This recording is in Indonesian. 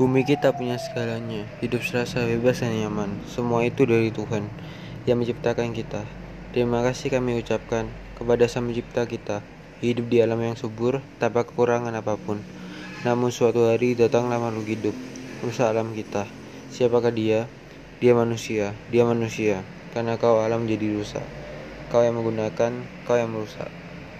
Bumi kita punya segalanya, hidup serasa bebas dan nyaman. Semua itu dari Tuhan yang menciptakan kita. Terima kasih kami ucapkan kepada Sang Pencipta kita, hidup di alam yang subur tanpa kekurangan apa pun. Namun suatu hari datanglah makhluk hidup, merusak alam kita. Siapakah dia? Dia manusia, dia manusia, karena kau alam jadi rusak. Kau yang menggunakan, kau yang merusak.